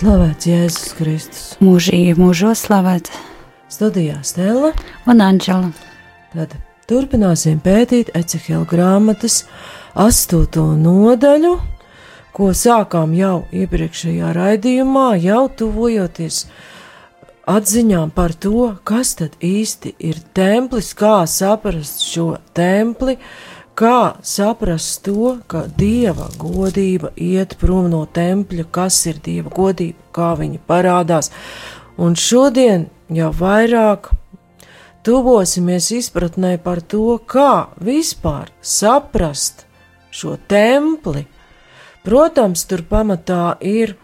Slavēts Jēzus Kristus. Mūžīgi mūžos slavēt. Studijā Stela. Un Anģela. Tad turpināsim pētīt Ecehela grāmatas astoto nodaļu, ko sākām jau iepriekšējā raidījumā, jau tuvojoties atziņām par to, kas tad īsti ir templis, kā saprast šo templi, kā saprast to, ka dieva godība iet prom no tempļa, kas ir dieva godība, kā viņa parādās. Un šodien jau vairāk tuvosimies izpratnē par to, kā vispār saprast šo templi. Protams, tur pamatā ir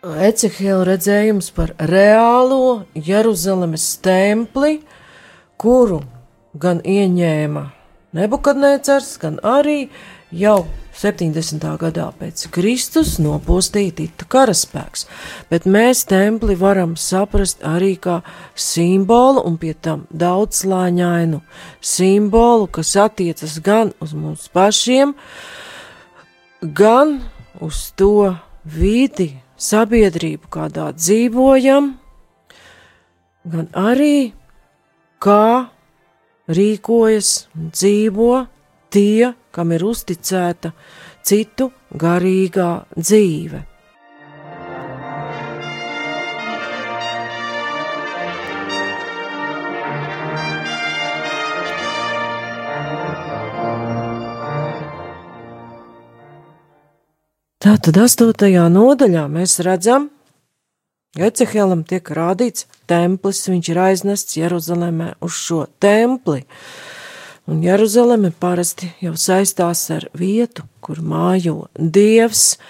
Ecehela redzējums par reālo Jeruzalemes templi, kuru gan ieņēma Nebukadnēcars, gan arī jau 70. gadā pēc Kristus nopostīja Tita karaspēks, bet mēs templi varam saprast arī kā simbolu un pie tam daudzslāņainu simbolu, kas attiecas gan uz mums pašiem, gan uz to vidi, sabiedrību, kādā dzīvojam, gan arī kā rīkojas un dzīvo tie, kam ir uzticēta citu garīgā dzīve. Tātad astotajā nodaļā mēs redzam, Ecehelam tiek rādīts templis, viņš ir aiznests Jeruzalemē uz šo templi. Un Jeruzaleme parasti jau saistās ar vietu, kur mājo dievs,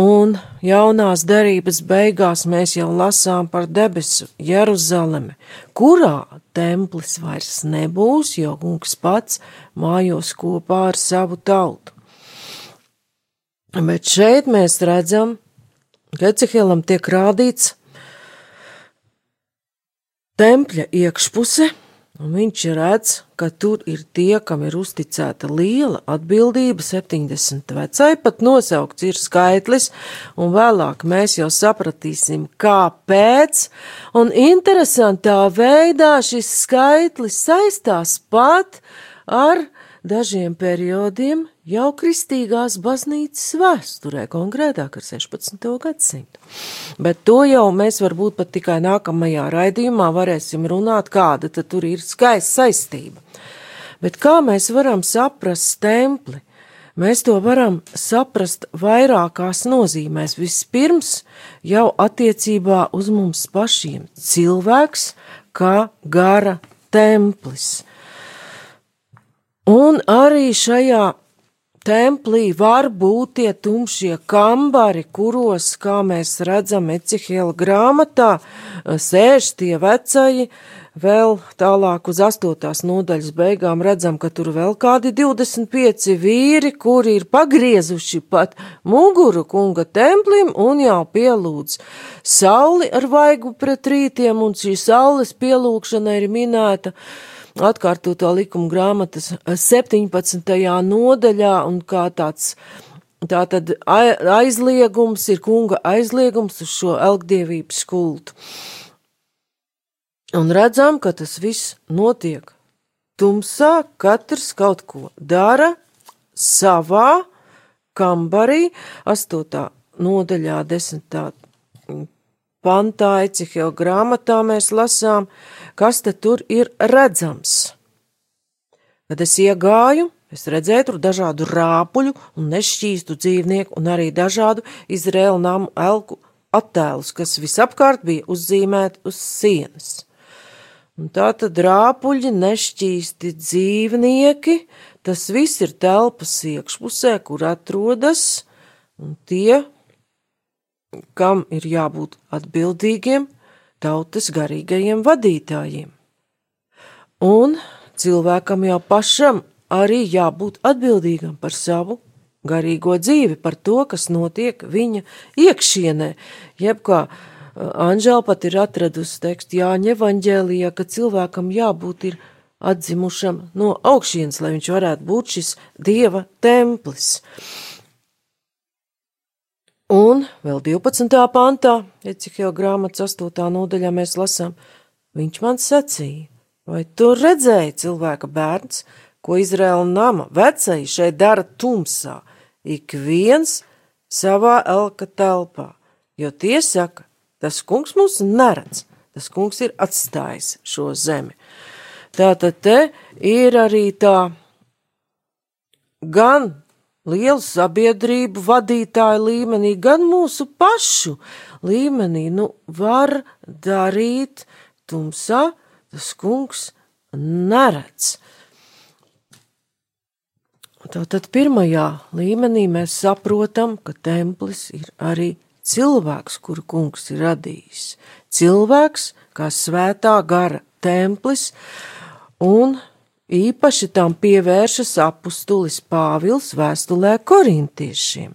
un jaunās derības beigās mēs jau lasām par debesu Jeruzaleme, kurā templis vairs nebūs, jo kungs pats mājos kopā ar savu tautu. Bet šeit mēs redzam, ka Ecehelam tiek rādīts tempļa iekšpuse, un viņš redz, ka tur ir tie, kam ir uzticēta liela atbildība, 70 vecai, pat nosaukts ir skaitlis, un vēlāk mēs jau sapratīsim, kāpēc, un interesantā veidā šis skaitlis saistās pat ar dažiem periodiem jau kristīgās baznīcas vēsturē, konkrētāk ar 16. gadsimtu. Bet to jau mēs varbūt pat tikai nākamajā raidījumā varēsim runāt, kāda tad tur ir skaista saistība. Bet kā mēs varam saprast templi? Mēs to varam saprast vairākās nozīmēs. Vispirms jau attiecībā uz mums pašiem - cilvēks kā gara templis. Un arī šajā templī var būt tie tumšie kambari, kuros, kā mēs redzam, Ecihela grāmatā, sēž tie vecai, vēl tālāk uz astotās nodaļas beigām redzam, ka tur vēl kādi 25 vīri, kuri ir pagriezuši pat muguru kunga templim un jau pielūdz sauli ar vaigu pret rītiem, un šī saules pielūkšana ir minēta atkārtoto likuma grāmatas 17. nodaļā un kā tāds Tā tad aizliegums ir kunga aizliegums uz šo elgdievības kultu. Un redzam, ka tas viss notiek tumsā, katrs kaut ko dara savā kambarī, astotā nodaļā, desmitā pantā, Ecihela grāmatā mēs lasām, kas te tur ir redzams. Kad es iegāju, es redzēju tur dažādu rāpuļu un nešķīstu dzīvnieku un arī dažādu Izraēlu namu elku attēlus, kas visapkārt bija uzzīmēti uz sienas. Un tā tad rāpuļi, nešķīsti dzīvnieki, tas viss ir telpas iekšpusē, kur atrodas tie, kam ir jābūt atbildīgiem tautas garīgajiem vadītājiem. Un cilvēkam jau pašam arī jābūt atbildīgam par savu garīgo dzīvi, par to, kas notiek viņa iekšienē. Jeb kā Anžēla pat ir atradusi tekstu Jāņa evaņģēlijā, ka cilvēkam jābūt ir atzimušam no augšienes, lai viņš varētu būt šis dieva templis. Un vēl 12. pantā, Ecihela grāmatas 8. nodaļā mēs lasām, viņš man sacīja, vai tu redzēji cilvēka bērns, ko Izraēla nama vecai šeit dara tumsā, ik viens savā elka telpā, jo tie saka, tas kungs mūs neredz, tas kungs ir atstājis šo zemi. Tātad te ir arī tā gan lielu sabiedrību vadītāju līmenī, gan mūsu pašu līmenī, nu, var darīt tumsā, tas kungs neredz. Tātad pirmajā līmenī mēs saprotam, ka templis ir arī cilvēks, kuru kungs ir radījis. Cilvēks kā svētā gara templis, un Īpaši tam pievēršas apustulis Pāvils vēstulē korintiešiem.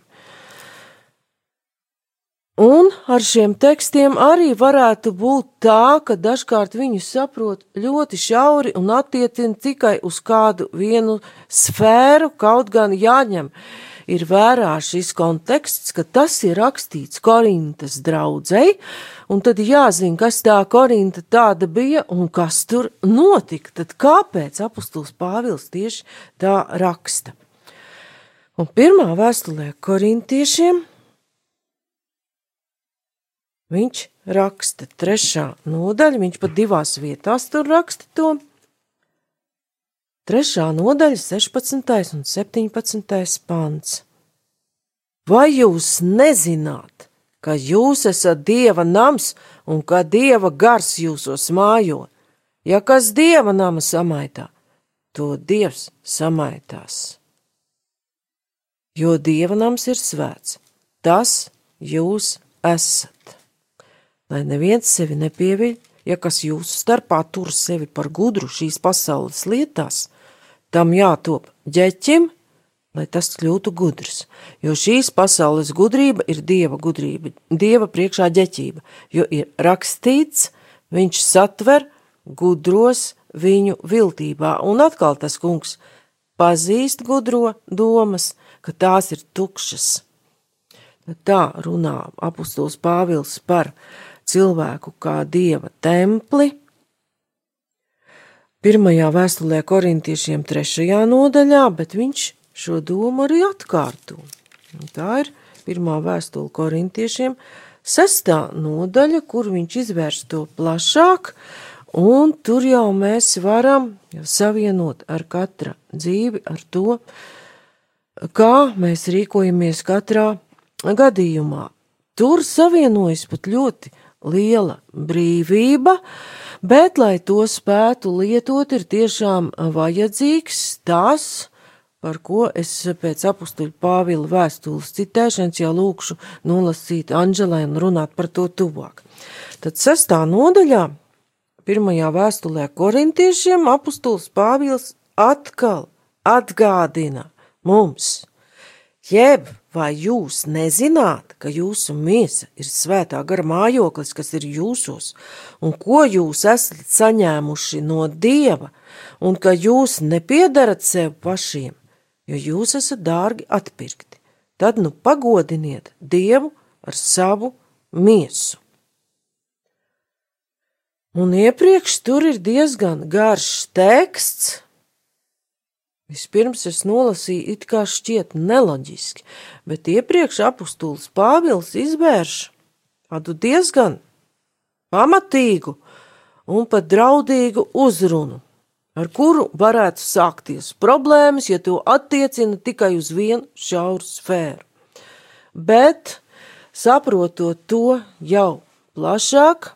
Un ar šiem tekstiem arī varētu būt tā, ka dažkārt viņu saprot ļoti šauri un attiecina tikai uz kādu vienu sfēru, kaut gan jāņem ir vērā šis konteksts, ka tas ir rakstīts Korintas draudzei, un tad jāzina, kas tā Korinta tāda bija un kas tur notika. Tad kāpēc apustuls Pāvils tieši tā raksta? Un pirmā vēstulē korintiešiem viņš raksta trešā nodaļa, viņš pat divās vietās tur raksta to. Trešā nodaļa, 16. un 17. pants. Vai jūs nezināt, ka jūs esat dieva nams un ka dieva gars jūsos mājo? Ja kas dieva nama samaitā, to dievs samaitās. Jo dieva nams ir svēts, tas jūs esat. Lai neviens sevi nepieviļ, ja kas jūsu starpā tur sevi par gudru šīs pasaules lietās, tam jātop ģeķim, lai tas kļūtu gudrs, jo šīs pasaules gudrība ir dieva gudrība, dieva priekšā ģeķība, jo ir rakstīts, viņš satver gudros viņu viltībā, un atkal tas kungs pazīst gudro domas, ka tās ir tukšas. Tā runā apustuls Pāvils par cilvēku kā dieva templi, pirmajā vēstulē korintiešiem trešajā nodaļā, bet viņš šo domu arī atkārto. Un tā ir pirmā vēstule korintiešiem, sestā nodaļa, kur viņš izvērš to plašāk, un tur jau mēs varam savienot ar katra dzīvi, ar to, kā mēs rīkojamies katrā gadījumā. Tur savienojas pat ļoti liela brīvība, bet, lai to spētu lietot, ir tiešām vajadzīgs tas, par ko es pēc apstuļu Pāvila vēstules citēšanas jau lūkšu nolasīt Anģelē un runāt par to tuvāk. Tad sestā nodaļā, pirmajā vēstulē korintiešiem, apustulis Pāvils atkal atgādina mums, jeb vai jūs nezināt, ka jūsu miesa ir svētā gara mājoklis, kas ir jūsos, un ko jūs esat saņēmuši no Dieva, un ka jūs nepiedarat sev pašiem, jo jūs esat dārgi atpirkti. Tad nu pagodiniet Dievu ar savu miesu. Un iepriekš tur ir diezgan garš teksts, Vispirms es nolasīju, it kā šķiet neloģiski, bet iepriekš apustulis Pāvils izvērš tādu diezgan pamatīgu un pat draudīgu uzrunu, ar kuru varētu sākties problēmas, ja to attiecina tikai uz vienu šauru sfēru. Bet, saprotot to jau plašāk,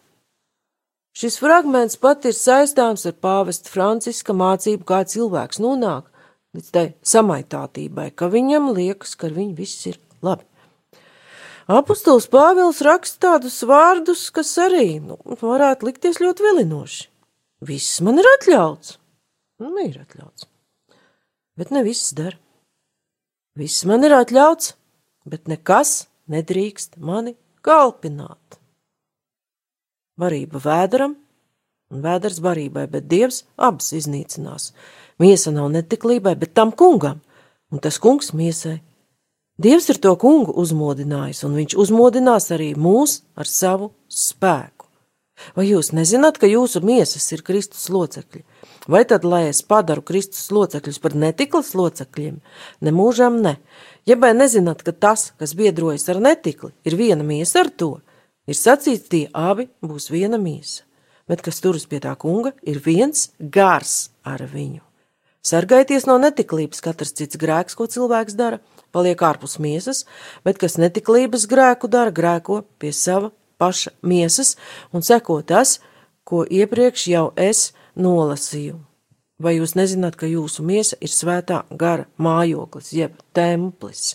šis fragments pat ir saistāms ar pāvesta Franciska mācību, kā cilvēks nonāk līdz tai samaitātībai, ka viņam liekas, ka viņ viss ir labi. Apostols Pāvils raksta tādus vārdus, kas arī nu, varētu likties ļoti vilinoši. Viss man ir atļauts. Nu, ir atļauts. Bet ne viss dara. Viss man ir atļauts, bet nekas nedrīkst mani kalpināt. Varība vēderam un vēders barībai, bet dievs abas iznīcinās. Miesa nav netiklībai, bet tam kungam, un tas kungs miesai. Dievs ir to kungu uzmodinājis, un viņš uzmodinās arī mūs ar savu spēku. Vai jūs nezināt, ka jūsu miesas ir Kristus locekļi? Vai tad, lai es padaru Kristus locekļus par netiklas locekļiem? Nemūžam ne. Ja vai nezināt, ka tas, kas biedrojas ar netikli, ir viena miesa ar to, ir sacīts, tie abi būs viena miesa, bet kas turas pie tā kunga, ir viens gars ar viņu. Sargaities no netiklības, katrs cits grēks, ko cilvēks dara, paliek ārpus miesas, bet kas netiklības grēku dara, grēko pie sava paša miesas un seko tas, ko iepriekš jau es nolasīju. Vai jūs nezināt, ka jūsu miesa ir svētā gara mājoklis, jeb templis?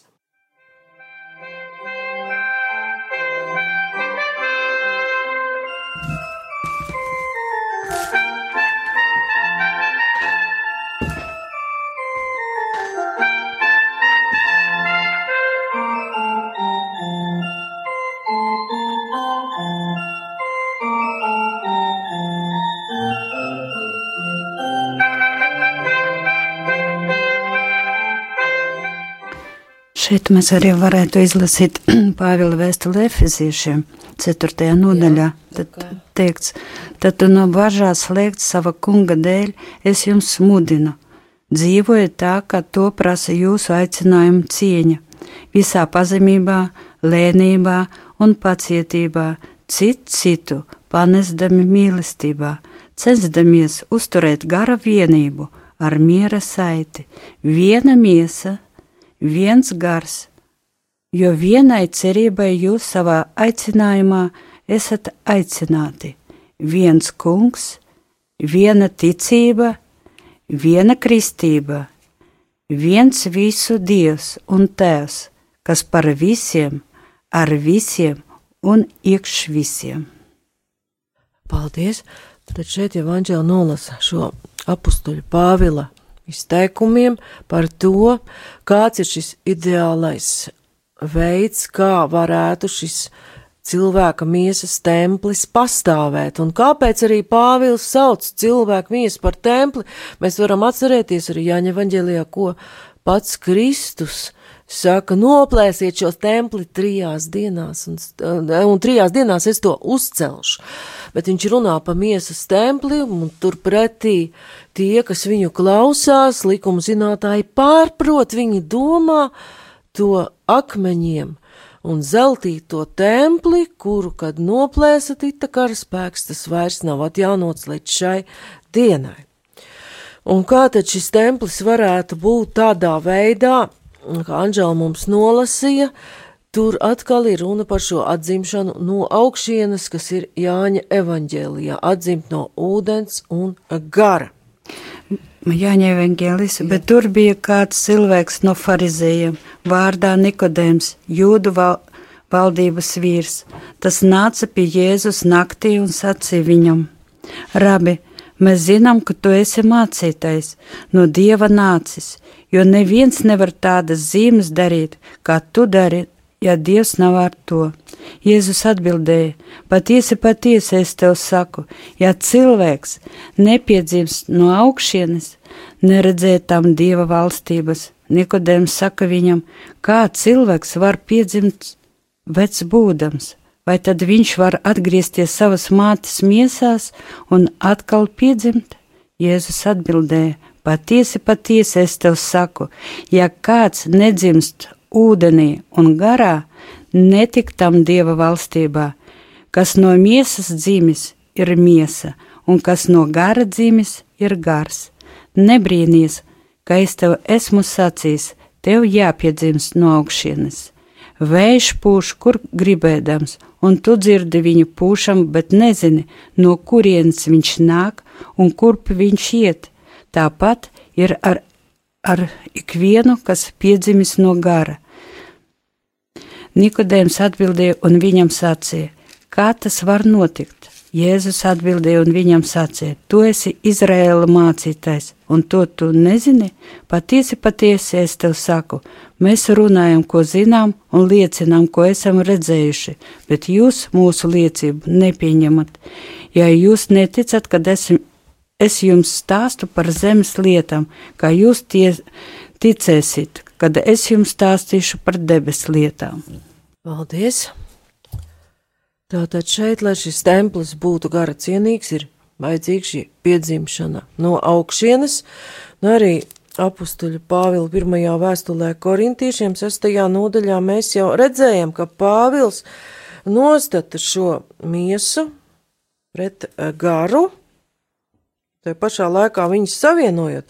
Šeit mēs arī varētu izlasīt Pāvila vēstuli Efeziešiem, 4. nodaļā. Tad teikts, tad tu no bažās slēgt sava kunga dēļ, es jums mudinu. Dzīvojiet tā, kā to prasa jūsu aicinājuma cieņa, visā pazemībā, lēnībā un pacietībā, citu citu panesdami mīlestībā, censdamies uzturēt gara vienību ar miera saiti, viena miesa viens gars, jo vienai cerībai jūs savā aicinājumā esat aicināti. Viens kungs, viena ticība, viena kristība, viens visu dievs un tēvs, kas par visiem, ar visiem un iekš visiem. Paldies! Tad šeit Anģela nolasa šo apstuļu Pāvila izteikumiem par to, kāds ir šis ideālais veids, kā varētu šis cilvēka miesas templis pastāvēt, un kāpēc arī Pāvils sauc cilvēku miesu par templi, mēs varam atcerēties arī Jāņa Vaņģelijā, ko pats Kristus saka, noplēsiet šos templi trijās dienās, un, un trijās dienās es to uzcelšu. Bet viņš runā pa miesas templi, un turpretī tie, kas viņu klausās, likuma zinātāji pārprot, viņi domā to akmeņiem un zeltīto templi, kuru, kad noplēsa tita karaspēks, tas vairs nav atjaunots līdz šai dienai. Un kā tad šis templis varētu būt tādā veidā, kā Anģela mums nolasīja, tur atkal ir runa par šo atzimšanu no augšienes, kas ir Jāņa evaņģēlijā, atzimt no ūdens un gara. Jāņa evaņģēlis, bet tur bija kāds cilvēks no farizējiem, vārdā Nikodēms, jūdu val valdības vīrs. Tas nāca pie Jēzus naktī un sacīja viņam: Rabi, mēs zinām, ka tu esi mācītais, no dieva nācis, jo neviens nevar tādas zīmes darīt, kā tu dari, ja Dievs nav ar to. Jēzus atbildēja: Patiesi, patiesi es tev saku, ja cilvēks nepiedzimst no augšienes, neredzēt tam Dieva valstības. Nikodēms saka viņam, kā cilvēks var piedzimt vecs būdams, vai tad viņš var atgriezties savas mātes miesās un atkal piedzimt? Jēzus atbildēja: Patiesi, patiesi es tev saku, ja kāds nedzimst ūdenī un garā, netik tam dieva valstībā. Kas no miesas dzimis, ir miesa, un kas no gara dzimis, ir gars. Nebrīnīties, ka es tev esmu sacījis, tev jāpiedzimst no augšienes. Vējš pūš, kur gribēdams, un tu dzirdi viņu pūšam, bet nezini, no kurienes viņš nāk un kurp viņš iet Tāpat ir ar, ar ikvienu, kas piedzimis no gara. Nikodējums atbildēja un viņam sacīja, kā tas var notikt? Jēzus atbildēja un viņam sacīja: Tu esi Izraēla mācītājs, un to tu nezini? Patiesi, patiesi es tev saku, mēs runājam, ko zinām, un liecinām, ko esam redzējuši, bet jūs mūsu liecību nepieņemat. Ja jūs neticat, kad esmu es jums stāstu par zemes lietām, kā jūs tie ticēsiet, kad es jums stāstīšu par debesu lietām. Paldies! Tātad šeit, lai šis templis būtu gara cienīgs, ir vajadzīga šī piedzimšana no augšienes, un arī apustuļa Pāvila pirmajā vēstulē korintiešiem sestajā nodaļā mēs jau redzējam, ka Pāvils nostata šo miesu pret garu, Te pašā laikā viņus savienojot,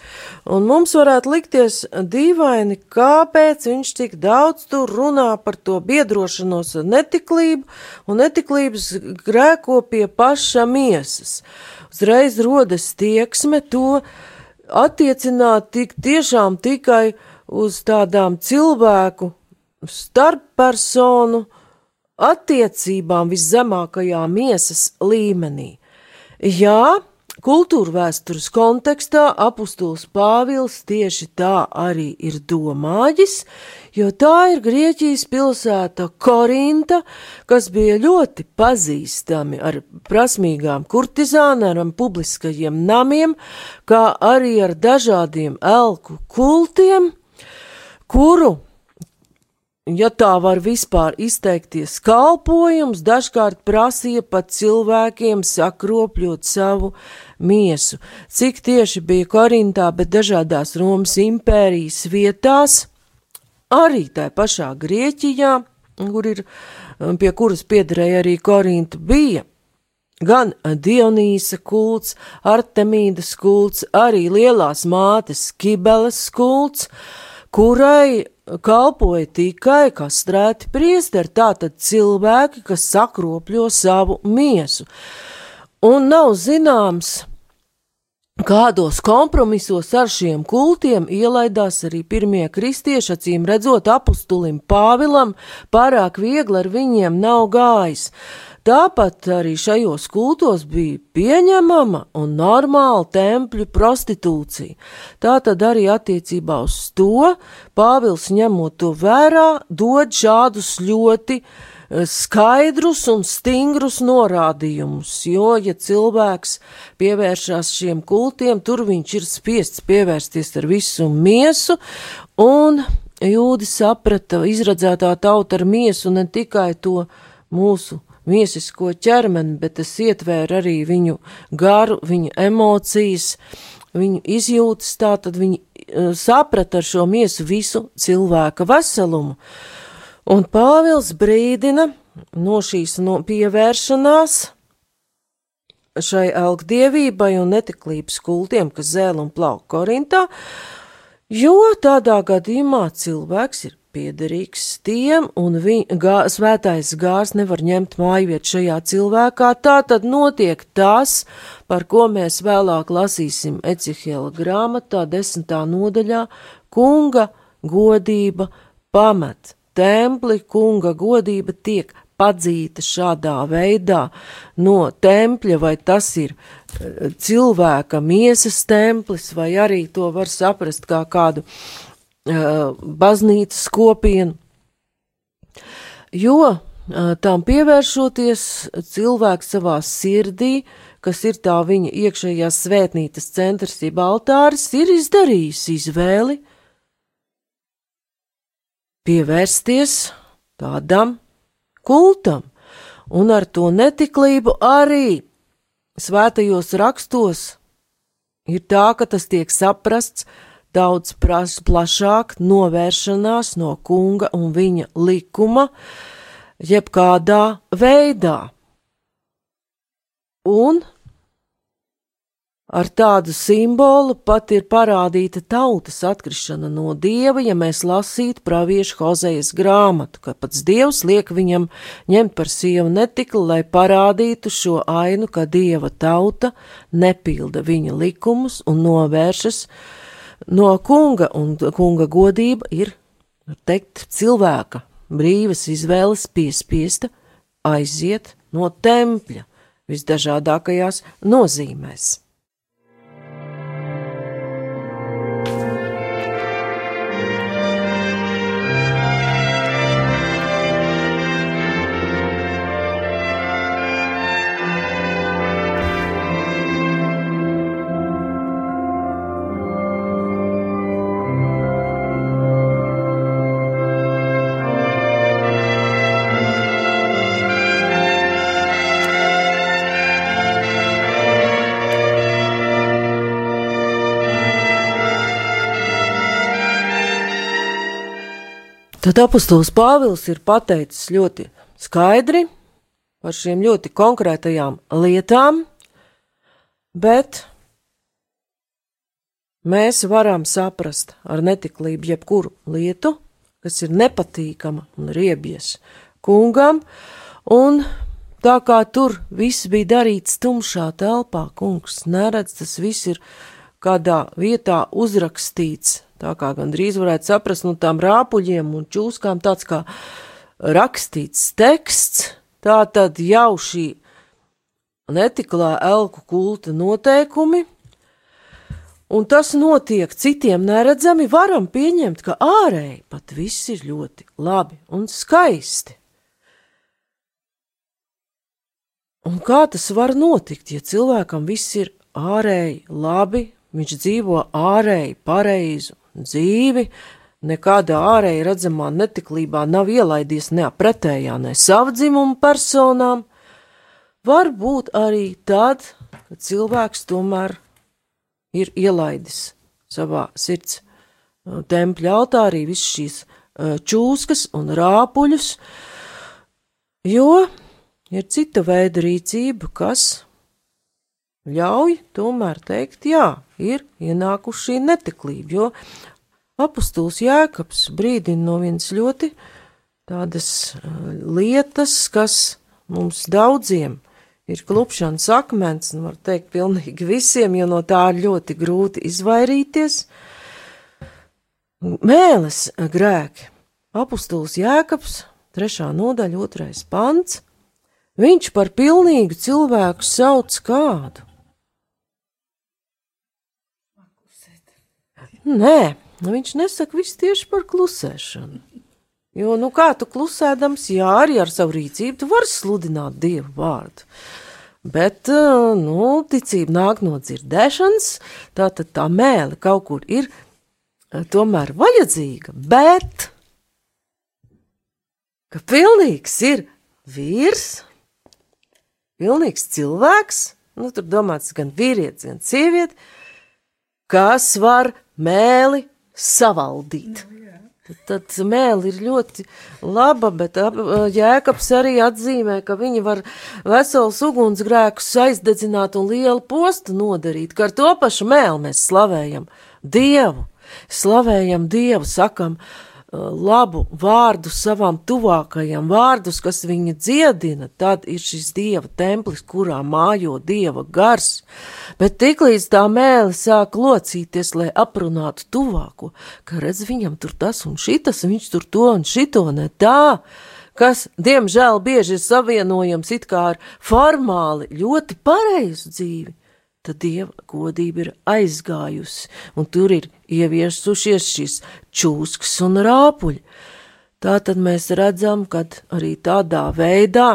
un mums varētu likties dīvaini, kāpēc viņš tik daudz tur runā par to biedrošanos ar netiklību un netiklības grēko pie paša miesas. Uzreiz rodas tieksme to attiecināt tik tiešām tikai uz tādām cilvēku starppersonu attiecībām viszemākajā miesas līmenī. Jā, Kultūra vēstures kontekstā apustulis Pāvils tieši tā arī ir domājis, jo tā ir Grieķijas pilsēta Korinta, kas bija ļoti pazīstami ar prasmīgām kurtizānām, publiskajiem namiem, kā arī ar dažādiem elku kultiem, kuru ja tā var vispār izteikties, kalpojums dažkārt prasīja pat cilvēkiem sakropļot savu miesu. Cik tieši bija Korintā, bet dažādās Romas impērijas vietās, arī tā pašā Grieķijā, kur ir, pie kuras piederēja arī Korinta, bija gan Dionīsa kults, Artemīdas kults, arī lielās mātes Kibeles kults, kurai kalpoja tikai kastrēti priesteri, tātad cilvēki, kas sakropļo savu miesu. Un nav zināms, kādos kompromisos ar šiem kultiem ielaidās arī pirmie kristieši, acīm redzot apustulim Pāvilam, pārāk viegli ar viņiem nav gājis. Tāpat arī šajos kultos bija pieņemama un normāla tempļu prostitūcija. Tā tad arī attiecībā uz to Pāvils ņemot to vērā, dod šādus ļoti eh, skaidrus un stingrus norādījumus, jo, ja cilvēks pievēršās šiem kultiem, tur viņš ir spiests pievērsties ar visu miesu, un jūdi saprata izradzētā tauta ar miesu ne tikai to mūsu miesisko ķermeni, bet tas ietvēra arī viņu garu, viņu emocijas, viņu izjūtas, tā tad viņi uh, saprata ar šo miesu visu cilvēka veselumu. Un Pāvils brīdina no šīs no pievēršanās šai algdievībai un netiklības kultiem, kas zēl un plauk Korintā, jo tādā gadījumā cilvēks ir piederīgs tiem, un viņa gā, svētais gārs nevar ņemt mājviet šajā cilvēkā, tā tad notiek tas, par ko mēs vēlāk lasīsim Ecihiela grāmatā, desmitā nodaļā, kunga godība pamet. Templi kunga godība tiek padzīta šādā veidā. No tempļa, vai tas ir eh, cilvēka miesas templis, vai arī to var saprast kā kādu uh, baznīcas kopienu, jo tām pievēršoties cilvēks savā sirdī, kas ir tā viņa iekšējās svētnītes centrs, jeb altāris, ir izdarījis izvēli pievērsties tādam kultam, un ar to netiklību arī svētajos rakstos ir tā, ka tas tiek saprasts daudz plašāk novēršanās no kunga un viņa likuma, jebkādā veidā. Un ar tādu simbolu pat ir parādīta tautas atkrišana no dieva, ja mēs lasītu praviešu Hozejas grāmatu, ka pats dievs liek viņam ņemt par sievu netikli, lai parādītu šo ainu, ka dieva tauta nepilda viņa likumus un novēršas no kunga, un kunga godība ir, var teikt, cilvēka brīvas izvēles piespiesta aiziet no tempļa visdažādākajās nozīmēs. Tad apustulis Pāvils ir pateicis ļoti skaidri par šīm ļoti konkrētajām lietām, bet mēs varam saprast ar netiklību jebkuru lietu, kas ir nepatīkama un riebjas kungam, un tā kā tur viss bija darīts tumšā telpā, kungs neredz, tas viss ir kādā vietā uzrakstīts Tā kā gandrīz varētu saprast, nu tām rāpuļiem un čūskām tāds kā rakstīts teksts, tā tad jau šī netiklā elku kulta noteikumi, un tas notiek citiem neredzami, varam pieņemt, ka ārēji pat viss ir ļoti labi un skaisti. Un kā tas var notikt, ja cilvēkam viss ir ārēji labi, viņš dzīvo ārēji pareizu dzīvi, nekādā ārēji redzamā netiklībā nav ielaidies ne pretējā, ne savu dzimumu personām, var būt arī tad, kad cilvēks tomēr ir ielaidis savā sirds uh, tempļa altārī visas šīs uh, čūskas un rāpuļus, jo ir cita veida rīcība, kas ļauj tomēr teikt, jā, ir ienākuši šī netiklība, jo apustuls Jēkabs brīdina no vienas ļoti tādas lietas, kas mums daudziem ir klupšanas akmens, un var teikt pilnīgi visiem, jo no tā ir ļoti grūti izvairīties. Mēles grēki. Apustuls Jēkabs, trešā nodaļa, otrais pants, viņš par pilnīgu cilvēku sauc kādu. Nē, nu viņš nesaka viss tieši par klusēšanu. Jo, nu kā tu klusēdams, jā, arī ar savu rīcību tu vari sludināt Dievu vārdu. Bet, eh, nu, ticība nāk no dzirdēšanas, tā tad tā mēle kaut kur ir eh, tomēr vajadzīga, bet, ka pilnīgs ir vīrs, pilnīgs cilvēks, nu, tur domāts gan vīrietis, gan sieviete, kas var mēli savaldīt. Tad, tad mēli ir ļoti laba, bet Jēkabs arī atzīmē, ka viņi var vesels ugunsgrēkus aizdedzināt un lielu postu nodarīt, ka ar to pašu mēli mēs slavējam Dievu, slavējam Dievu, sakam, uh, labu vārdu savam tuvākajam, vārdus, kas viņu dziedina, tad ir šis dieva templis, kurā mājo dieva gars. Bet tiklīdz tā mēle sāk locīties, lai aprunātu tuvāko, ka redz viņam tur tas un šitas, viņš tur to un šito ne tā, kas, diemžēl, bieži ir savienojams it kā ar formāli ļoti pareizu dzīvi tad dieva godība ir aizgājusi, un tur ir ieviesušies šis čūskas un rāpuļi. Tā tad mēs redzam, ka arī tādā veidā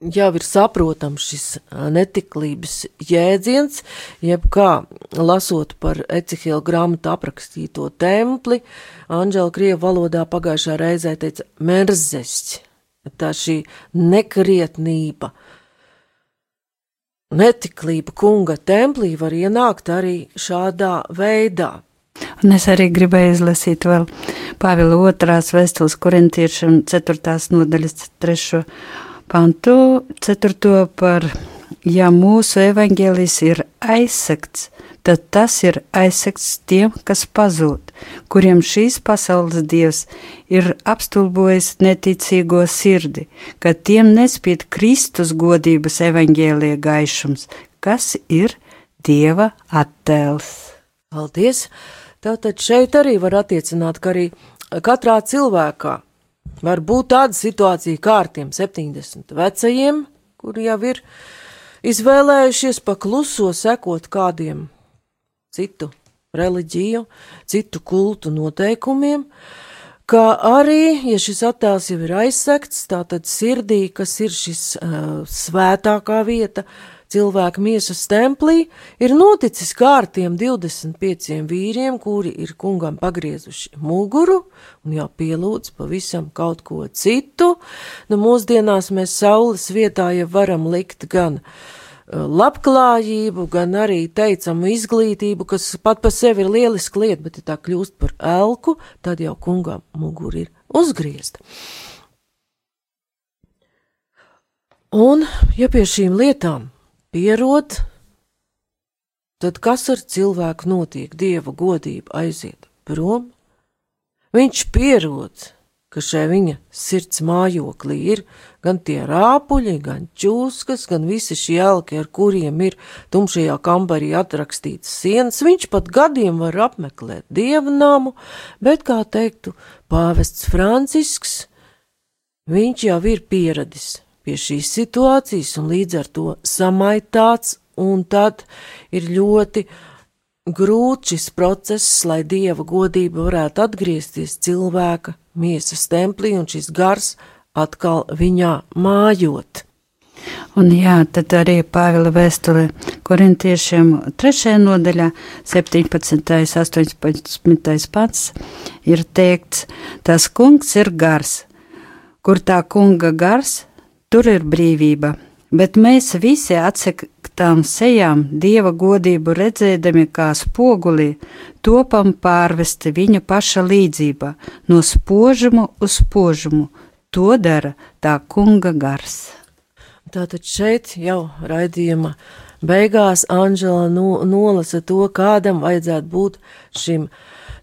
jau ir saprotams šis netiklības jēdziens, jeb kā lasot par Ecihila grāmatu aprakstīto templi, Anģela Krievu valodā pagājušā reizē teica merzests, tā šī nekrietnība, uh, netiklība kunga templī var ienākt arī šādā veidā. Un es arī gribēju izlasīt vēl Pāvila otrās vēstules korintiešiem ceturtās nodaļas trešo pantu, ceturto par, ja mūsu evaņģēlijs ir aizsakts, tad tas ir aizsekts tiem, kas pazūd, kuriem šīs pasaules dievs ir apstulbojis neticīgo sirdi, ka tiem nespīd Kristus godības evaņģēlie gaišums, kas ir Dieva attēls. Paldies! Tātad šeit arī var attiecināt, ka arī katrā cilvēkā var būt tāda situācija kā ar tiem 70 vecajiem, kuri jau ir izvēlējušies pakluso sekot kādiem citu reliģiju, citu kultu noteikumiem, kā arī, ja šis attēls jau ir aizsekts, tātad sirdī, kas ir šis uh, svētākā vieta, cilvēka miesas templī, ir noticis kārtiem 25 vīriem, kuri ir kungam pagriezuši muguru un jau pielūdz pavisam kaut ko citu. Nu, mūsdienās mēs saules vietā jau varam likt gan uh, labklājību, gan arī teicamu izglītību, kas pat par sevi ir lieliski lieta, bet ja tā kļūst par elku, tad jau kungam muguri ir uzgriezta. Un, ja pie šīm lietām pierod, tad kas ar cilvēku notiek? Dieva godība aiziet prom, viņš pierod ka šai viņa sirds mājoklī ir gan tie rāpuļi, gan čūskas, gan visi šie elki, ar kuriem ir tumšajā kambarī atrakstītas sienas. Viņš pat gadiem var apmeklēt dievnamu, bet, kā teiktu pāvests Francisks, viņš jau ir pieradis pie šīs situācijas un līdz ar to samaitāts, un tad ir ļoti grūts šis process, lai dieva godība varētu atgriezties cilvēka miesas templī un šis gars atkal viņā mājot. Un jā, tad arī Pāvila vēstule korintiešiem 3. nodaļā, 17. 18. pats ir teikts, tas kungs ir gars, kur tā kunga gars, tur ir brīvība, bet mēs visi atsektām sejām dieva godību redzēdami kā spogulī, topam pārvesti viņa paša līdzībā, no spožumu uz spožumu. To dara tā kunga gars. Tātad šeit jau raidījuma beigās Anžela no, nolasa to, kādam vajadzētu būt šim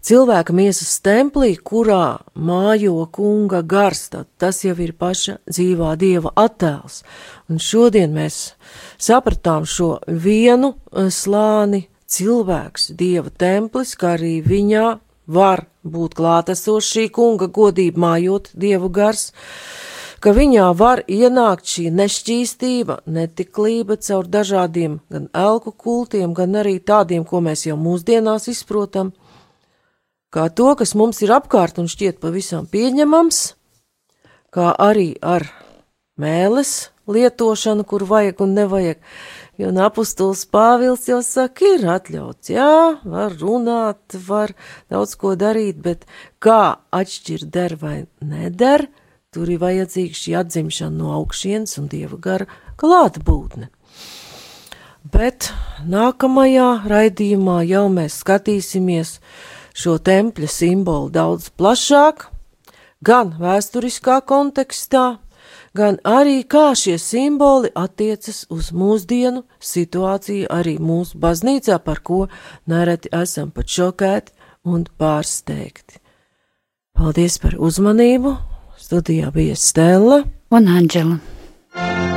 cilvēka miesas templī, kurā mājo kunga gars. Tad tas jau ir paša dzīvā dieva attēls. Un šodien mēs sapratām šo vienu slāni cilvēks, dieva templis, kā arī viņā var būt klātesošs šī kunga godība mājot dievu gars, ka viņā var ienākt šī nešķīstība, netiklība caur dažādiem gan elku kultiem, gan arī tādiem, ko mēs jau mūsdienās izprotam, kā to, kas mums ir apkārt un šķiet pavisam pieņemams, kā arī ar mēles lietošanu, kur vajag un nevajag, Jo apustulis Pāvils jau saka, ir atļauts, jā, var runāt, var daudz ko darīt, bet kā atšķirt der vai neder, tur ir vajadzīga šī atzimšana no augšienes un dieva gara klātbūtne. Bet nākamajā raidījumā jau mēs skatīsimies šo tempļa simbolu daudz plašāk, gan vēsturiskā kontekstā, gan arī kā šie simboli attiecas uz mūsdienu situāciju arī mūsu baznīcā, par ko nereti esam pat šokēti un pārsteigti. Paldies par uzmanību! Studijā bija Stela un Anģela.